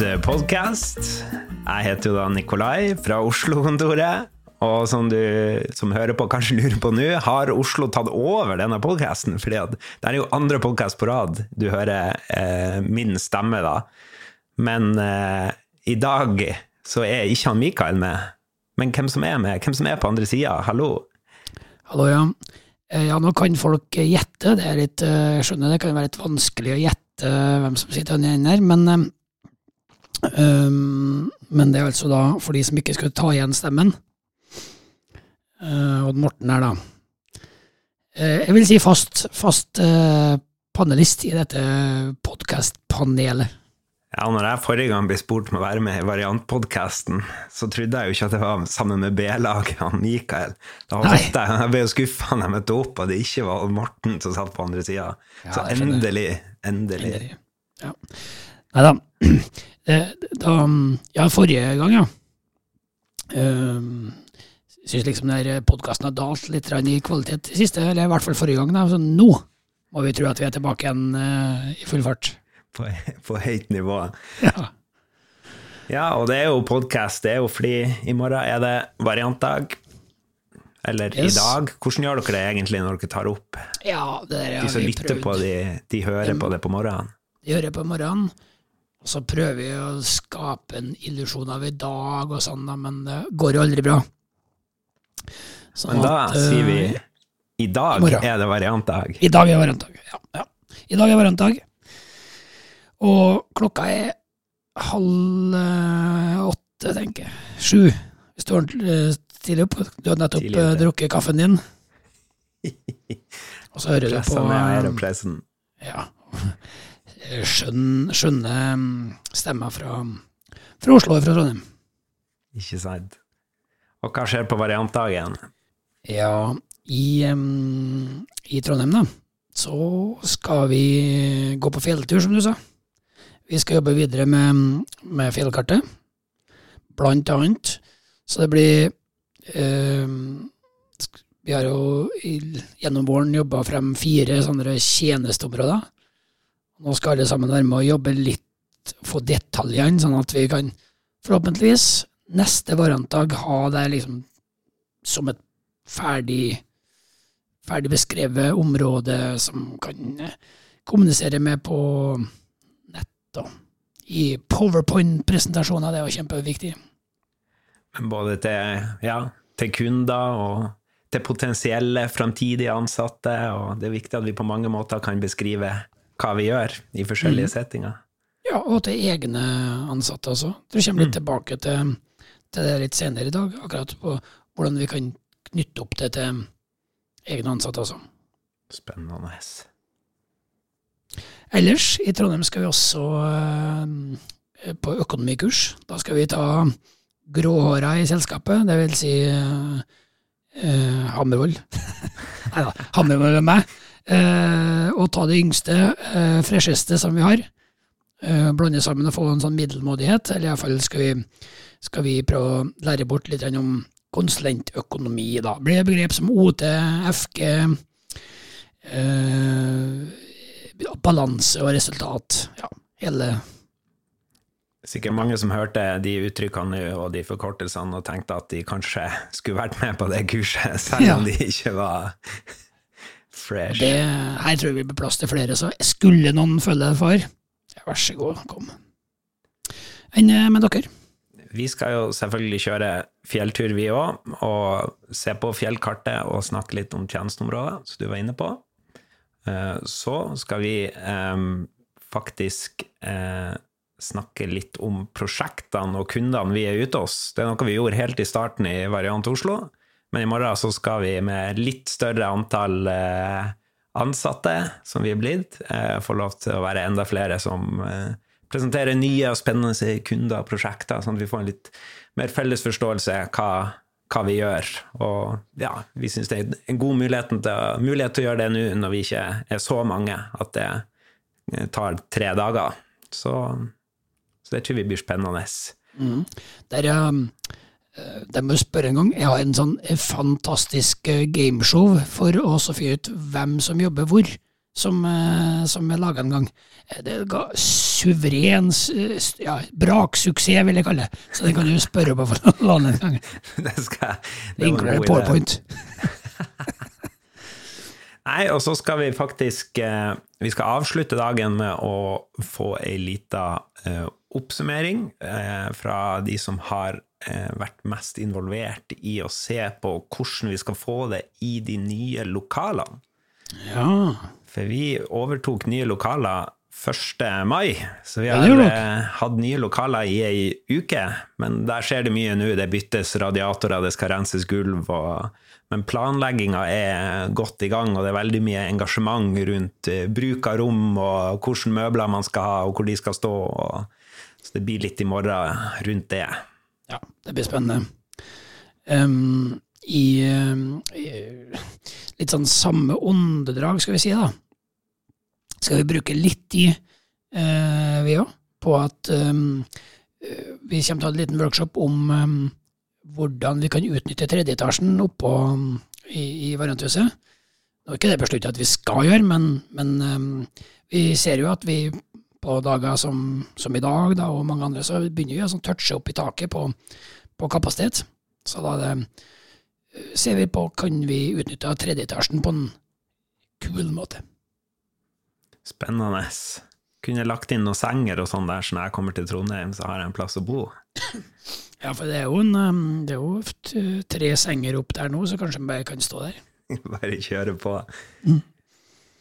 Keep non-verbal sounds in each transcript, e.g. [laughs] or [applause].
podkast. Jeg heter jo da Nikolai fra Oslo-kontoret. Og som du som hører på, kanskje lurer på nå, har Oslo tatt over denne podkasten? For det er jo andre podkast på rad du hører eh, min stemme, da. Men eh, i dag så er ikke han Mikael med. Men hvem som er med? Hvem som er på andre sida? Hallo? Hallo, ja. Eh, ja, nå kan folk gjette. Det er litt, eh, jeg skjønner det kan være litt vanskelig å gjette hvem som sitter under den der, men Um, men det er altså da for de som ikke skulle ta igjen stemmen. Uh, Odd Morten er da uh, Jeg vil si fast, fast uh, panelist i dette podkastpanelet. Ja, når jeg forrige gang ble spurt om å være med i variantpodkasten, så trodde jeg jo ikke at det var sammen med B-laget og Mikael. Da jeg, jeg ble jo skuffa da jeg møtte opp, og det ikke var Morten som satt på andre sida. Ja, så endelig, endelig. endelig. Ja. Nei [clears throat] da. da, ja, forrige gang, ja. Uh, Syns liksom podkasten har dalt litt i kvalitet i siste, eller i hvert fall forrige gang. Da. Så nå må vi tro at vi er tilbake igjen uh, i full fart. På, [laughs] på høyt nivå. [laughs] Ja. ja, og det er jo podkast. Det er jo fordi i morgen er det variantdag. Eller yes. i dag. Hvordan gjør dere det egentlig når dere tar opp? Ja, det der, ja, de som lytter prøvd. på, de, de hører på det på morgenen? De hører på morgenen. Og så prøver vi å skape en illusjon av i dag og sånn, men det går jo aldri bra. Sånn men da at, sier vi eh, i dag i er det variantdag. I dag er variantdag, ja, ja. I dag er variantdag. Og klokka er halv eh, åtte, tenker jeg. Sju, hvis du er tidlig opp. Du har nettopp tidlig, drukket kaffen din. [laughs] Og så hører du på Pressen. Ja skjønne, skjønne stemmer fra, fra Oslo og fra Trondheim. Ikke sant. Og hva skjer på variantdagen? Ja, i, um, i, Trondheim, da, så skal vi gå på fjelltur, som du sa. Vi skal jobbe videre med, med fjellkartet, blant annet. Så det blir um, Vi har jo gjennom våren jobba frem fire sånne tjenesteområder nå skal alle sammen være med å jobbe litt, få detaljene, sånn at vi kan forhåpentligvis neste varantag ha det liksom som et ferdig, ferdig beskrevet område som kan eh, kommunisere med på nett og i powerpoint-presentasjoner. Det er jo kjempeviktig. Både til, ja, til kunder og til potensielle framtidige ansatte, og det er viktig at vi på mange måter kan beskrive hva vi gjør i forskjellige mm. settinger. Ja, og til egne ansatte også. Du kommer litt mm. tilbake til, til, det litt senere i dag, akkurat på hvordan vi kan knytte opp det til egne ansatte også. Spennende. Ellers, i Trondheim skal vi også uh, på økonomikurs. Da skal vi ta gråhåra i selskapet, det vil si uh, uh, Hammervoll. [laughs] Nei da, Hammervoll og meg eh, og ta det yngste, eh, fresheste som vi har. Eh, blande sammen og få en sånn middelmådighet, eller iallfall skal vi, skal vi prøve å lære bort litt om konsulentøkonomi, da. Blir det begrep som OT, FG, eh, balanse og resultat. Ja, hele Sikkert mange som hørte de uttrykkene og de forkortelsene og tenkte at de kanskje skulle vært med på det kurset, selv om ja. de ikke var Fresh. Det, her tror jeg vi blir plass til flere, så skulle noen følge for, vær så god, kom. Enn eh, med dere? Vi skal jo selvfølgelig kjøre fjelltur, vi òg, og se på fjellkartet og snakke litt om tjenesteområdet, som du var inne på. Eh, så skal vi eh, faktisk snakke litt om prosjektene og kundene vi er ute hos. Det er noe vi gjorde helt i starten i Variant Oslo. Men i morgen så skal vi med litt større antall eh, ansatte, som vi er blitt, eh, få lov til å være enda flere som eh, presenterer nye og spennende kunder og prosjekter, sånn at vi får en litt mer felles forståelse hva, hva vi gjør. Og ja, vi syns det er en god mulighet til, mulighet til å gjøre det nå når vi ikke er så mange, at det tar tre dager. Så, så det tror vi blir spennende. Mm. Der, um de må spørre en gang. Jeg har en sånn fantastisk eh, gameshow for å fyre ut hvem som jobber hvor. som, eh, som jeg laga en gang. Eh, Det ga suveren ja, braksuksess, vil jeg kalle det. Så det kan du spørre på for [laughs] en gang. [laughs] Det skal Det inkluderer powerpoint. [laughs] Nei, og så skal vi faktisk eh, Vi skal avslutte dagen med å få ei lita eh, oppsummering eh, fra de som har eh, vært mest involvert i å se på hvordan vi skal få det i de nye lokalene. Ja. For vi overtok nye lokaler 1. mai, så vi har eh, hatt nye lokaler i ei uke. Men der skjer det mye nå. Det byttes radiatorer, det skal renses gulv. Og, men planlegginga er godt i gang, og det er veldig mye engasjement rundt eh, bruk av rom, og hvilke møbler man skal ha, og hvor de skal stå. Og, så det blir litt i morgen rundt det. Ja, det blir spennende. Um, i, i litt sånn samme åndedrag, skal vi si, da, skal vi bruke litt tid, eh, vi òg, på at eh, vi kommer til å ha en liten workshop om um, hvordan vi kan utnytte tredjeetasjen oppå um, i, i varianthuset. Nå er ikke det besluttet at vi skal gjøre, men, men vi ser jo at vi på dager som, som i dag da, og mange andre, så begynner vi å sånn touche opp i taket på, på kapasitet. Så da det, eh, ser vi på kan vi utnytte tredjeetasjen på en kul måte. Spennende. Kunne lagt inn noen senger og sånn der, så når jeg kommer til Trondheim, så har jeg en plass å bo. Ja, for det er jo, en, det er jo tre senger opp der nå, så kanskje vi bare kan stå der. [laughs] Bare kjøre på. Mm.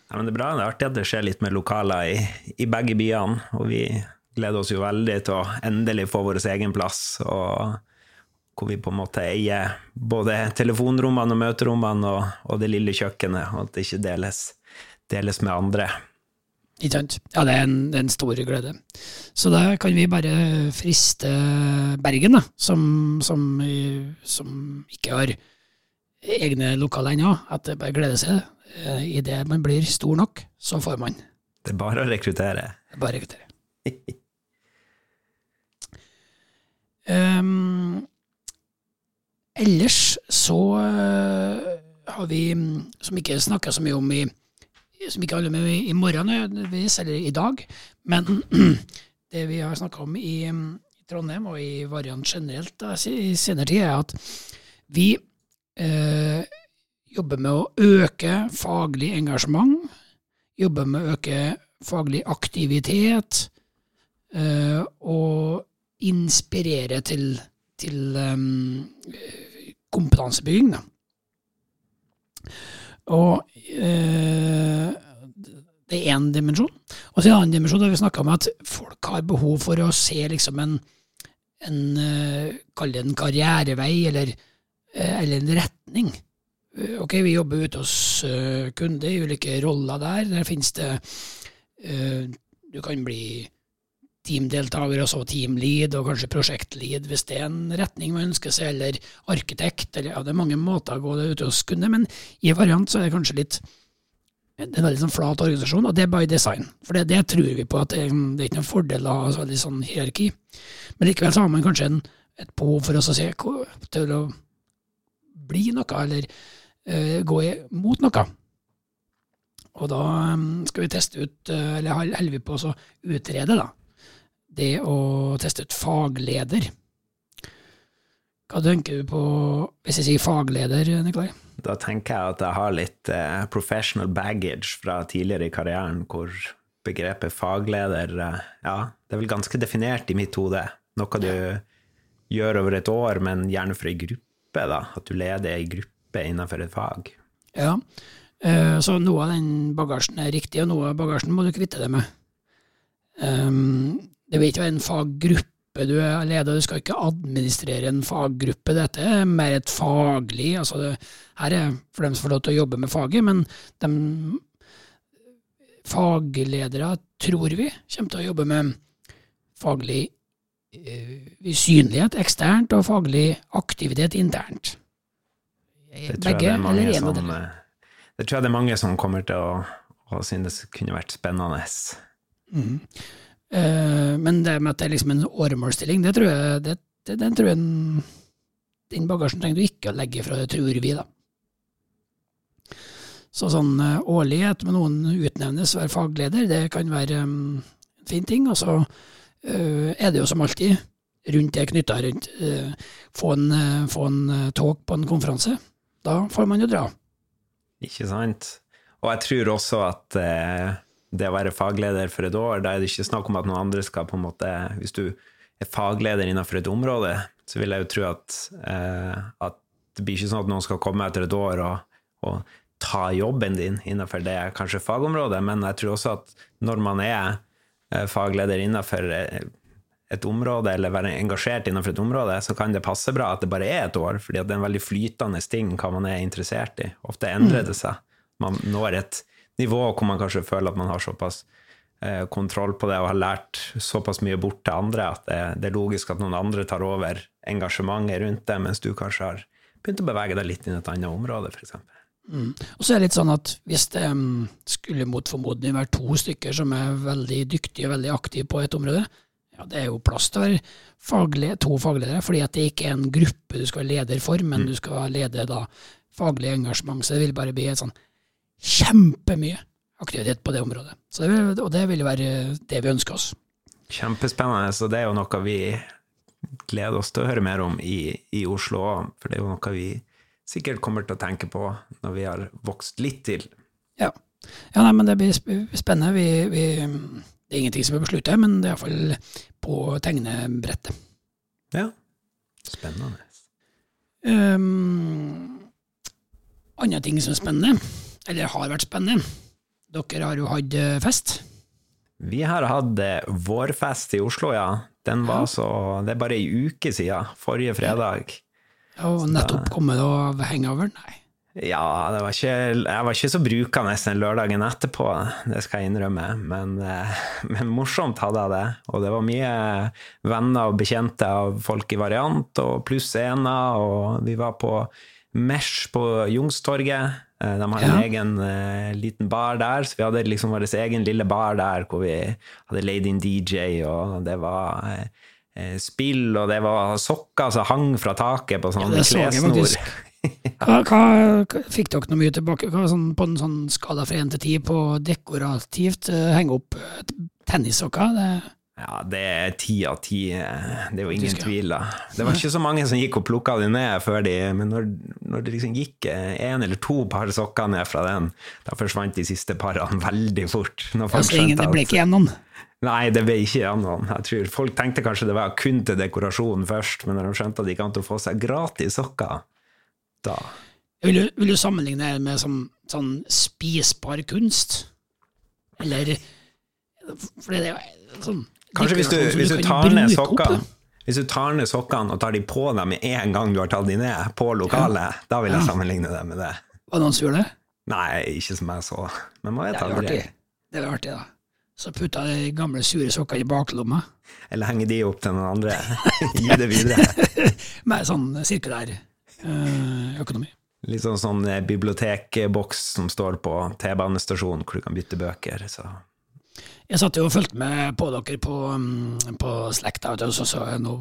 Ja, men det er bra. Det er artig at det skjer litt med lokaler i, i begge byene. Og vi gleder oss jo veldig til å endelig få vår egen plass. Og hvor vi på en måte eier både telefonrommene og møterommene og, og det lille kjøkkenet, og at det ikke deles, deles med andre. Ikke sant? Ja, det er, en, en stor glede. Så da kan vi bare friste Bergen, da, som, som, som ikke har egne lokaler ennå, at det bare gleder seg. Eh, Idet man blir stor nok, så får man. Det er bare å rekruttere. Bare å rekruttere. Um, [laughs] ellers så eh, har vi, mm, som ikke snakka så mye om i som ikke alle med i morgen nødvendigvis, eller i dag, men [clears throat] det vi har snakka om i, mm, i Trondheim og i Variant generelt da, i senere tid, er at vi eh, jobber med å øke faglig engasjement, jobber med å øke faglig aktivitet, eh, og inspirere til, til um, kompetansebygging. Og eh, det er én dimensjon. Og så en annen dimensjon der vi snakka om at folk har behov for å se liksom en, en eh, Kall det en karrierevei, eller, eh, eller en retning. Eh, Ok, vi jobber ute hos eh, kunder i ulike roller der. Der finnes det eh, Du kan bli teamdeltaker og så teamlead, og kanskje prosjektlead hvis det er en retning man ønsker seg, eller arkitekt, eller ja, det er mange måter å gå det ute hos kunder, men i variant så er det kanskje litt det er en veldig sånn flat organisasjon, og det er by design. For det, det tror vi på at det, det er ikke noen fordel å ha veldig sånn hierarki. Men likevel så har man kanskje en, et behov for oss å se til å bli noe, eller gå i, mot noe. Og da eh, skal vi teste ut, eh, eller hol- holder vi på å utrede, da, det å teste ut fagleder. Hva tenker du på hvis jeg sier fagleder, Nikolai? Da tenker jeg at jeg har litt eh, professional baggage fra tidligere i karrieren, hvor begrepet fagleder eh, Ja, det er vel ganske definert i mitt hode. Noe du gjør over et år, men gjerne for ei gruppe, da. At du leder ei gruppe innenfor et fag. Ja, eh, så noe av den bagasjen er riktig, og noe av bagasjen må du kvitte deg med. Um, det vil ikke være en faggruppe du er leder, du skal ikke administrere en faggruppe. Dette er mer et faglig altså det, Her er for dem som får lov til å jobbe med faget, men de fagledere, tror vi, kommer til å jobbe med faglig eh, synlighet eksternt og faglig aktivitet internt. Det tror, jeg det, som, eh, det tror jeg det er mange som kommer til å, å synes kunne vært spennende. Mm. Uh, men det med at det er liksom en åremålsstilling, det tror jeg, det, det, den, tror jeg den, den bagasjen trenger du ikke å legge fra, det tror vi, da. Så sånn uh, årlig at noen utnevnes hver fagleder, det kan være um, en fin ting. Og så uh, er det jo som alltid rundt det knytta rundt uh, få en, uh, få en talk på en konferanse. Da får man jo dra. Ikke sant? Og jeg tror også at det å være fagleder for et år, da er det ikke snakk om at noen andre skal på en måte Hvis du er fagleder innenfor et område, så vil jeg jo tro at, at det blir ikke sånn at noen skal komme etter et år og, og ta jobben din innenfor det kanskje fagområdet, men jeg tror også at når man er eh, fagleder innenfor eh, et område, eller være engasjert innenfor et område, så kan det passe bra at det bare er et år, fordi det er en veldig flytende ting hva man er interessert i. Ofte endrer det seg. Man når et nivå hvor man kanskje føler at man har såpass eh, kontroll på det og har lært såpass mye bort til andre at det, det er logisk at noen andre tar over engasjementet rundt det, mens du kanskje har begynt å bevege deg litt inn i et annet område, f.eks. Mm. Og så er det litt sånn at hvis det um, skulle mot formodning være to stykker som er veldig dyktige og veldig aktive på et område, ja, det er jo plass til å være faglig, to fagledere, fordi at det ikke er en gruppe du skal være leder for, men mm. du skal lede da faglig engasjement. Så det vil bare bli et sånn kjempemye aktivitet på det området. Det vil, og det vil være det vi ønsker oss. Kjempespennende, så det er jo noe vi gleder oss til å høre mer om i, i Oslo òg, for det er jo noe vi sikkert kommer til å tenke på når vi har vokst litt til. Ja, ja nei, men det blir spennende. Vi, vi, det er ingenting som er besluttet, men det er iallfall på tegnebrettet. Ja, spennende. Um, andre ting som er spennende, eller har vært spennende. Dere har jo hatt eh, fest. Vi har hatt eh, vårfest i Oslo, ja. Den var ja. så Det er bare ei uke siden. Forrige fredag. Og nettopp kommet av hangover? Nei. Ja, var ikke, jeg var ikke så brukende den lørdagen etterpå, det skal jeg innrømme. Men, eh, men, morsomt hadde jeg det. Og det var mye venner og bekjente av folk i variant, og pluss ena, Og vi var på Mesh på Youngstorget. Eh, de har en ja. egen uh, liten bar der, så vi hadde liksom vår egen lille bar der hvor vi hadde leid inn DJ, og det var uh, spill, og det var sokker som hang fra taket på sånn ja, klessnor. Hva, hva, fikk dere noe mye tilbake hva, sånn, på en sånn skala fra én til ti på dekorativt? Uh, henge opp tennissokker? Det ja, det er ti av ti. Det er jo ingen tvil. da. Det var ikke så mange som gikk og plukka de ned før de Men når, når det liksom gikk én eller to par sokker ned fra den, da forsvant de siste parene [laughs] veldig fort. Altså, ingen, det ble ikke gjennom? Nei, det ble ikke gjennom. Jeg tror Folk tenkte kanskje det var kun til dekorasjon først, men når de skjønte at de kan få seg gratis sokker, da Vil du, vil du sammenligne det med sånn, sånn, spisbar kunst? Eller For det er sånn Kanskje hvis du, hvis du tar ned sokkene hvis du tar ned sokkene og tar de på deg med en gang du har tatt de ned, på lokalet, ja. da vil jeg sammenligne det med det. Var det noen som gjorde det? Nei, ikke som jeg så. Men man vet aldri. det, er artig, da. Så putta de gamle sure sokkene i baklomma. Eller henger de opp til noen andre? [laughs] Gi det videre? Med sånn sirkulær økonomi. Litt sånn, sånn eh, bibliotekboks som står på T-banestasjonen, hvor du kan bytte bøker. Så. Jeg satt jo og fulgte med på dere på, mm, på slekta, og så sa jeg nå,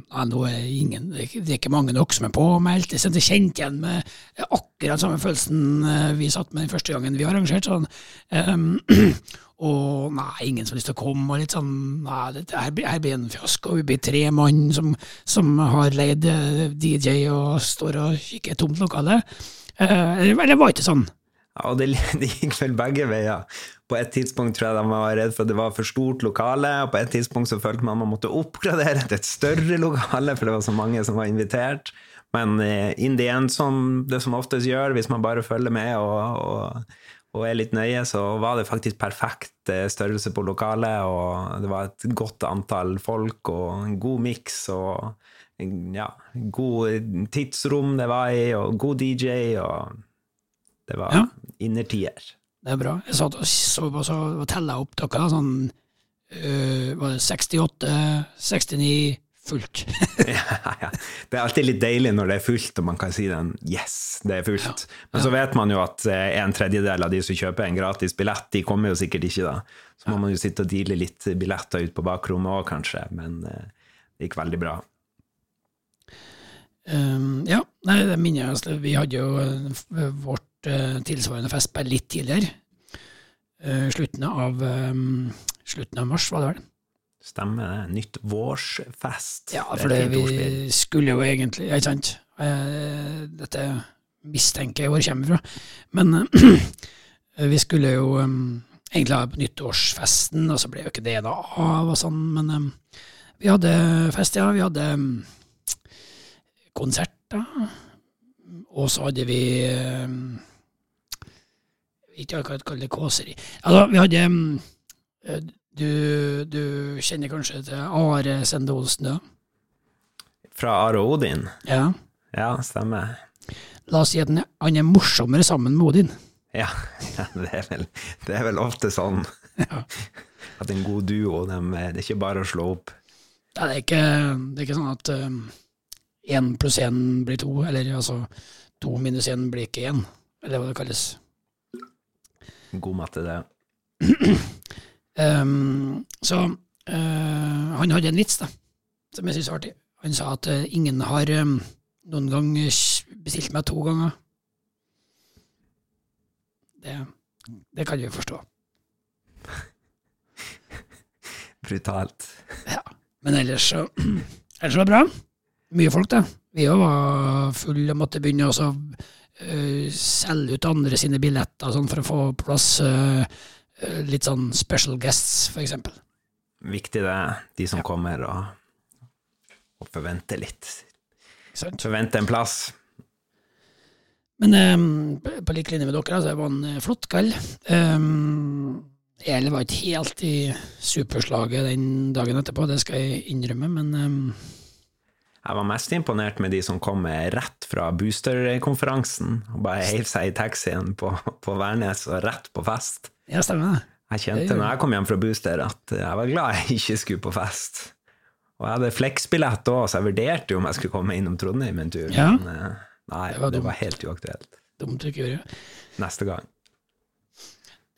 ja, nå er ingen, det er ikke mange nok som er påmeldt. Jeg kjente igjen med akkurat samme følelsen eh, vi satt med den første gangen vi arrangerte sånn. Um, [clears throat] Og nei, ingen som har lyst til å komme, og litt sånn Nei, dette her, her blir en fiasko. Vi blir tre mann som, som har leid eh, DJ og står og kikker tomt lokale. Eh, det var ikke sånn. Ja, og det, [laughs] det, gikk vel begge veier. På et tidspunkt tror jeg de var redd for at det var for stort lokale, og på et tidspunkt så følte man man måtte oppgradere til et større lokale, for det var så mange som var invitert. Men uh, in the end, som det som oftest gjør, hvis man bare følger med og, og og er litt nøye, så var det faktisk perfekt eh, størrelse på lokalet, og det var et godt antall folk og en god miks og ja, god tidsrom det var i, og god DJ, og det var ja. Innertier. Det er bra. Jeg satt og så på så tella opp dere, sånn øh, var det 68, 69 fullt. [laughs] [laughs] ja, ja. Det er alltid litt deilig når det er fullt, og man kan si den 'yes, det er fullt'. Men så vet man jo at eh, en tredjedel av de som kjøper en gratis billett, de kommer jo sikkert ikke da. Så må man jo sitte og deale litt billetter ut på bakrommet òg, kanskje. Men eh, det gikk veldig bra. Um, ja, nei, det minner jeg Vi hadde jo vårt tilsvarende fest bare litt tidligere. Eh, slutten av, eh, slutten av mars, var det vel. Stemmer det. Nytt vårsfest. Ja, for det, et vi skulle jo egentlig Ikke sant? Eh, dette mistenker jeg hvor kommer fra. Men [clears throat] vi skulle jo egentlig ha nyttårsfesten, og så ble jo ikke det da av og sånn, men vi hadde fest, ja. Vi hadde Konsert konserter. Og så hadde vi Ikke akkurat kalle det kåseri. Altså, vi hadde eh, du, du kjenner kanskje til Are Sende Olsen, ja? Fra Are Odin. Ja. Ja, stemmer. La oss si at han er- er morsommere sammen med Odin. [laughs] Ja, det er vel, det er vel ofte sånn [laughs] at en god duo, de, det er ikke bare å slå opp. Ja, det, er ikke, det er ikke sånn at én pluss én blir to, eller altså to minus én blir ikke én, eller hva det kalles. God matte, det. Um, så uh, han hadde en vits da, som jeg synes var artig. Han sa at uh, ingen har um, noen gang bestilt meg to ganger. Det, det kan vi forstå. Brutalt. Men ellers så ellers var det bra. Mye folk, da. Vi òg var fulle og måtte begynne å så, selge ut andre sine billetter sånn for å få plass eh, eh, litt sånn special guests, eksempel. Viktig det, de som kommer og, og forventer litt. Sant? Forventer en plass. Men eh, på lik linje med dere, altså, det var en eh, flott kveld. Um, jeg var ikke helt i superslaget den dagen etterpå, det skal jeg innrømme, men ehm, Jeg var mest imponert med de som kom rett fra boosterkonferansen og bare heiv seg i taxien på, på Værnes og rett på fest. ja, stemmer det. Jeg kjente når jeg kom hjem fra booster at jeg var glad jeg ikke skulle på fest. Og jeg hadde Flex-billett òg, så jeg vurderte jo om jeg skulle komme innom Trondheim en tur. Ja. Men eh, nei, Det det var var, helt uaktuelt. Dumt å ikke gjøre. Neste gang.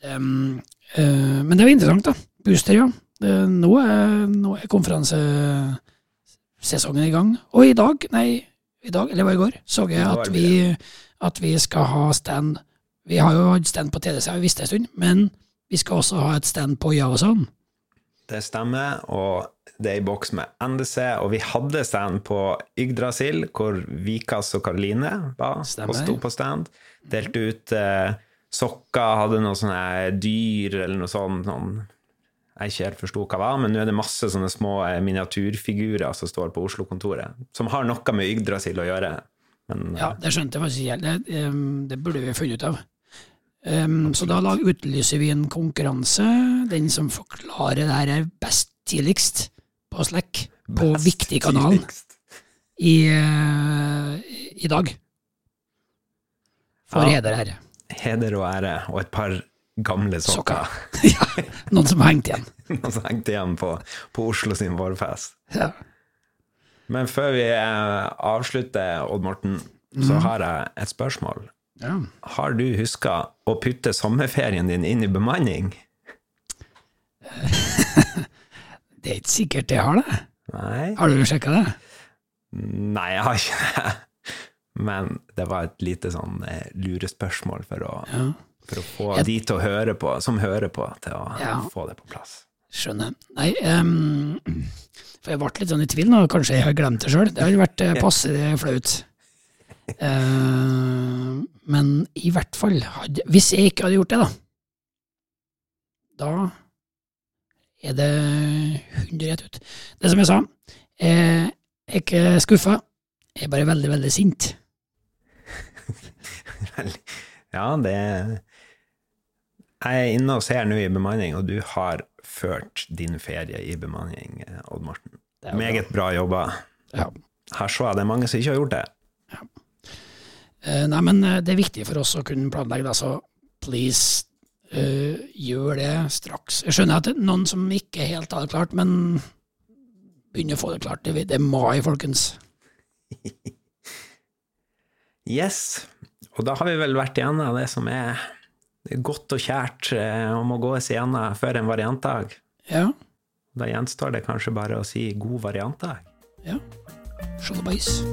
Um, uh, men det var interessant, da. Booster, ja. Det, nå, er, nå er konferansesesongen i gang. Og i dag, nei, i dag, eller var i går, så jeg at vi, at vi skal ha stand Vi har jo hatt stand på TDC, vi visst en stund, men vi skal også ha et stand på Javason. Det stemmer, og det er i boks med NDC, og vi hadde stand på Yggdrasil, hvor Vikas og Karoline var Stemmer. og sto på stand. Delte ut eh, sokker, hadde noen sånne dyr eller noe sånt. Noen, jeg ikke helt forsto hva var, men nå er det masse sånne små miniaturfigurer miniatyrfigurer som står på Oslo-kontoret, som har noe med Yggdrasil å gjøre. Men eh, Ja, det skjønte jeg faktisk ikke helt. Det, um, det burde vi funnet ut av. Um, så da utlyser vi en konkurranse. Den som forklarer det her er best tidligst på Slack, på best Viktigkanalen, tidligst. i, uh, i dag. For Ja. heder her. Heder og ære, og et par gamle sokker. [laughs] ja, noen som hengte igjen. [laughs] Noen som hengte igjen på, på Oslo sin vårfest. Ja. Men før vi eh, avslutter, Odd Morten, så har jeg et spørsmål. Ja. Har du huska å putte sommerferien din inn i bemanning? [laughs] Det er ikke sikkert jeg har det. Nei? Har du sjekka det? Nei, jeg har ikke det. Men det var et lite sånn eh, lurespørsmål for å, Ja. For å få Jeg- de til å høre på, som hører på, til å Ja. få det på plass. Skjønner. Nei, um, for jeg ble litt sånn i tvil nå, kanskje jeg har glemt det sjøl. Det har vært eh, [laughs] passe flaut. Uh, men i hvert fall, hadde, hvis jeg ikke hadde gjort det, da, da er det 100 rett ut. Det som jeg sa, jeg er ikke skuffa, jeg er bare veldig, veldig sint. [laughs] Ja, det Jeg er inne og ser nå i bemanning, og du har ført din ferie i bemanning, eh, Odd Morten. Meget bra jobba. Ja. Her så jeg det er mange som ikke har gjort det. Ja. nei, men eh, det er viktig for oss å kunne planlegge, det, så please, uh, gjør det straks. Jeg skjønner at det er noen som ikke helt har det klart, men begynner å få det klart. Det det er mai, folkens. [laughs] Yes, og da har vi vel vært igjen av det som er godt og kjært og om å gås igjennom før en variantdag. Ja, Da gjenstår det kanskje bare å si god variantdag. ja. Shalabais.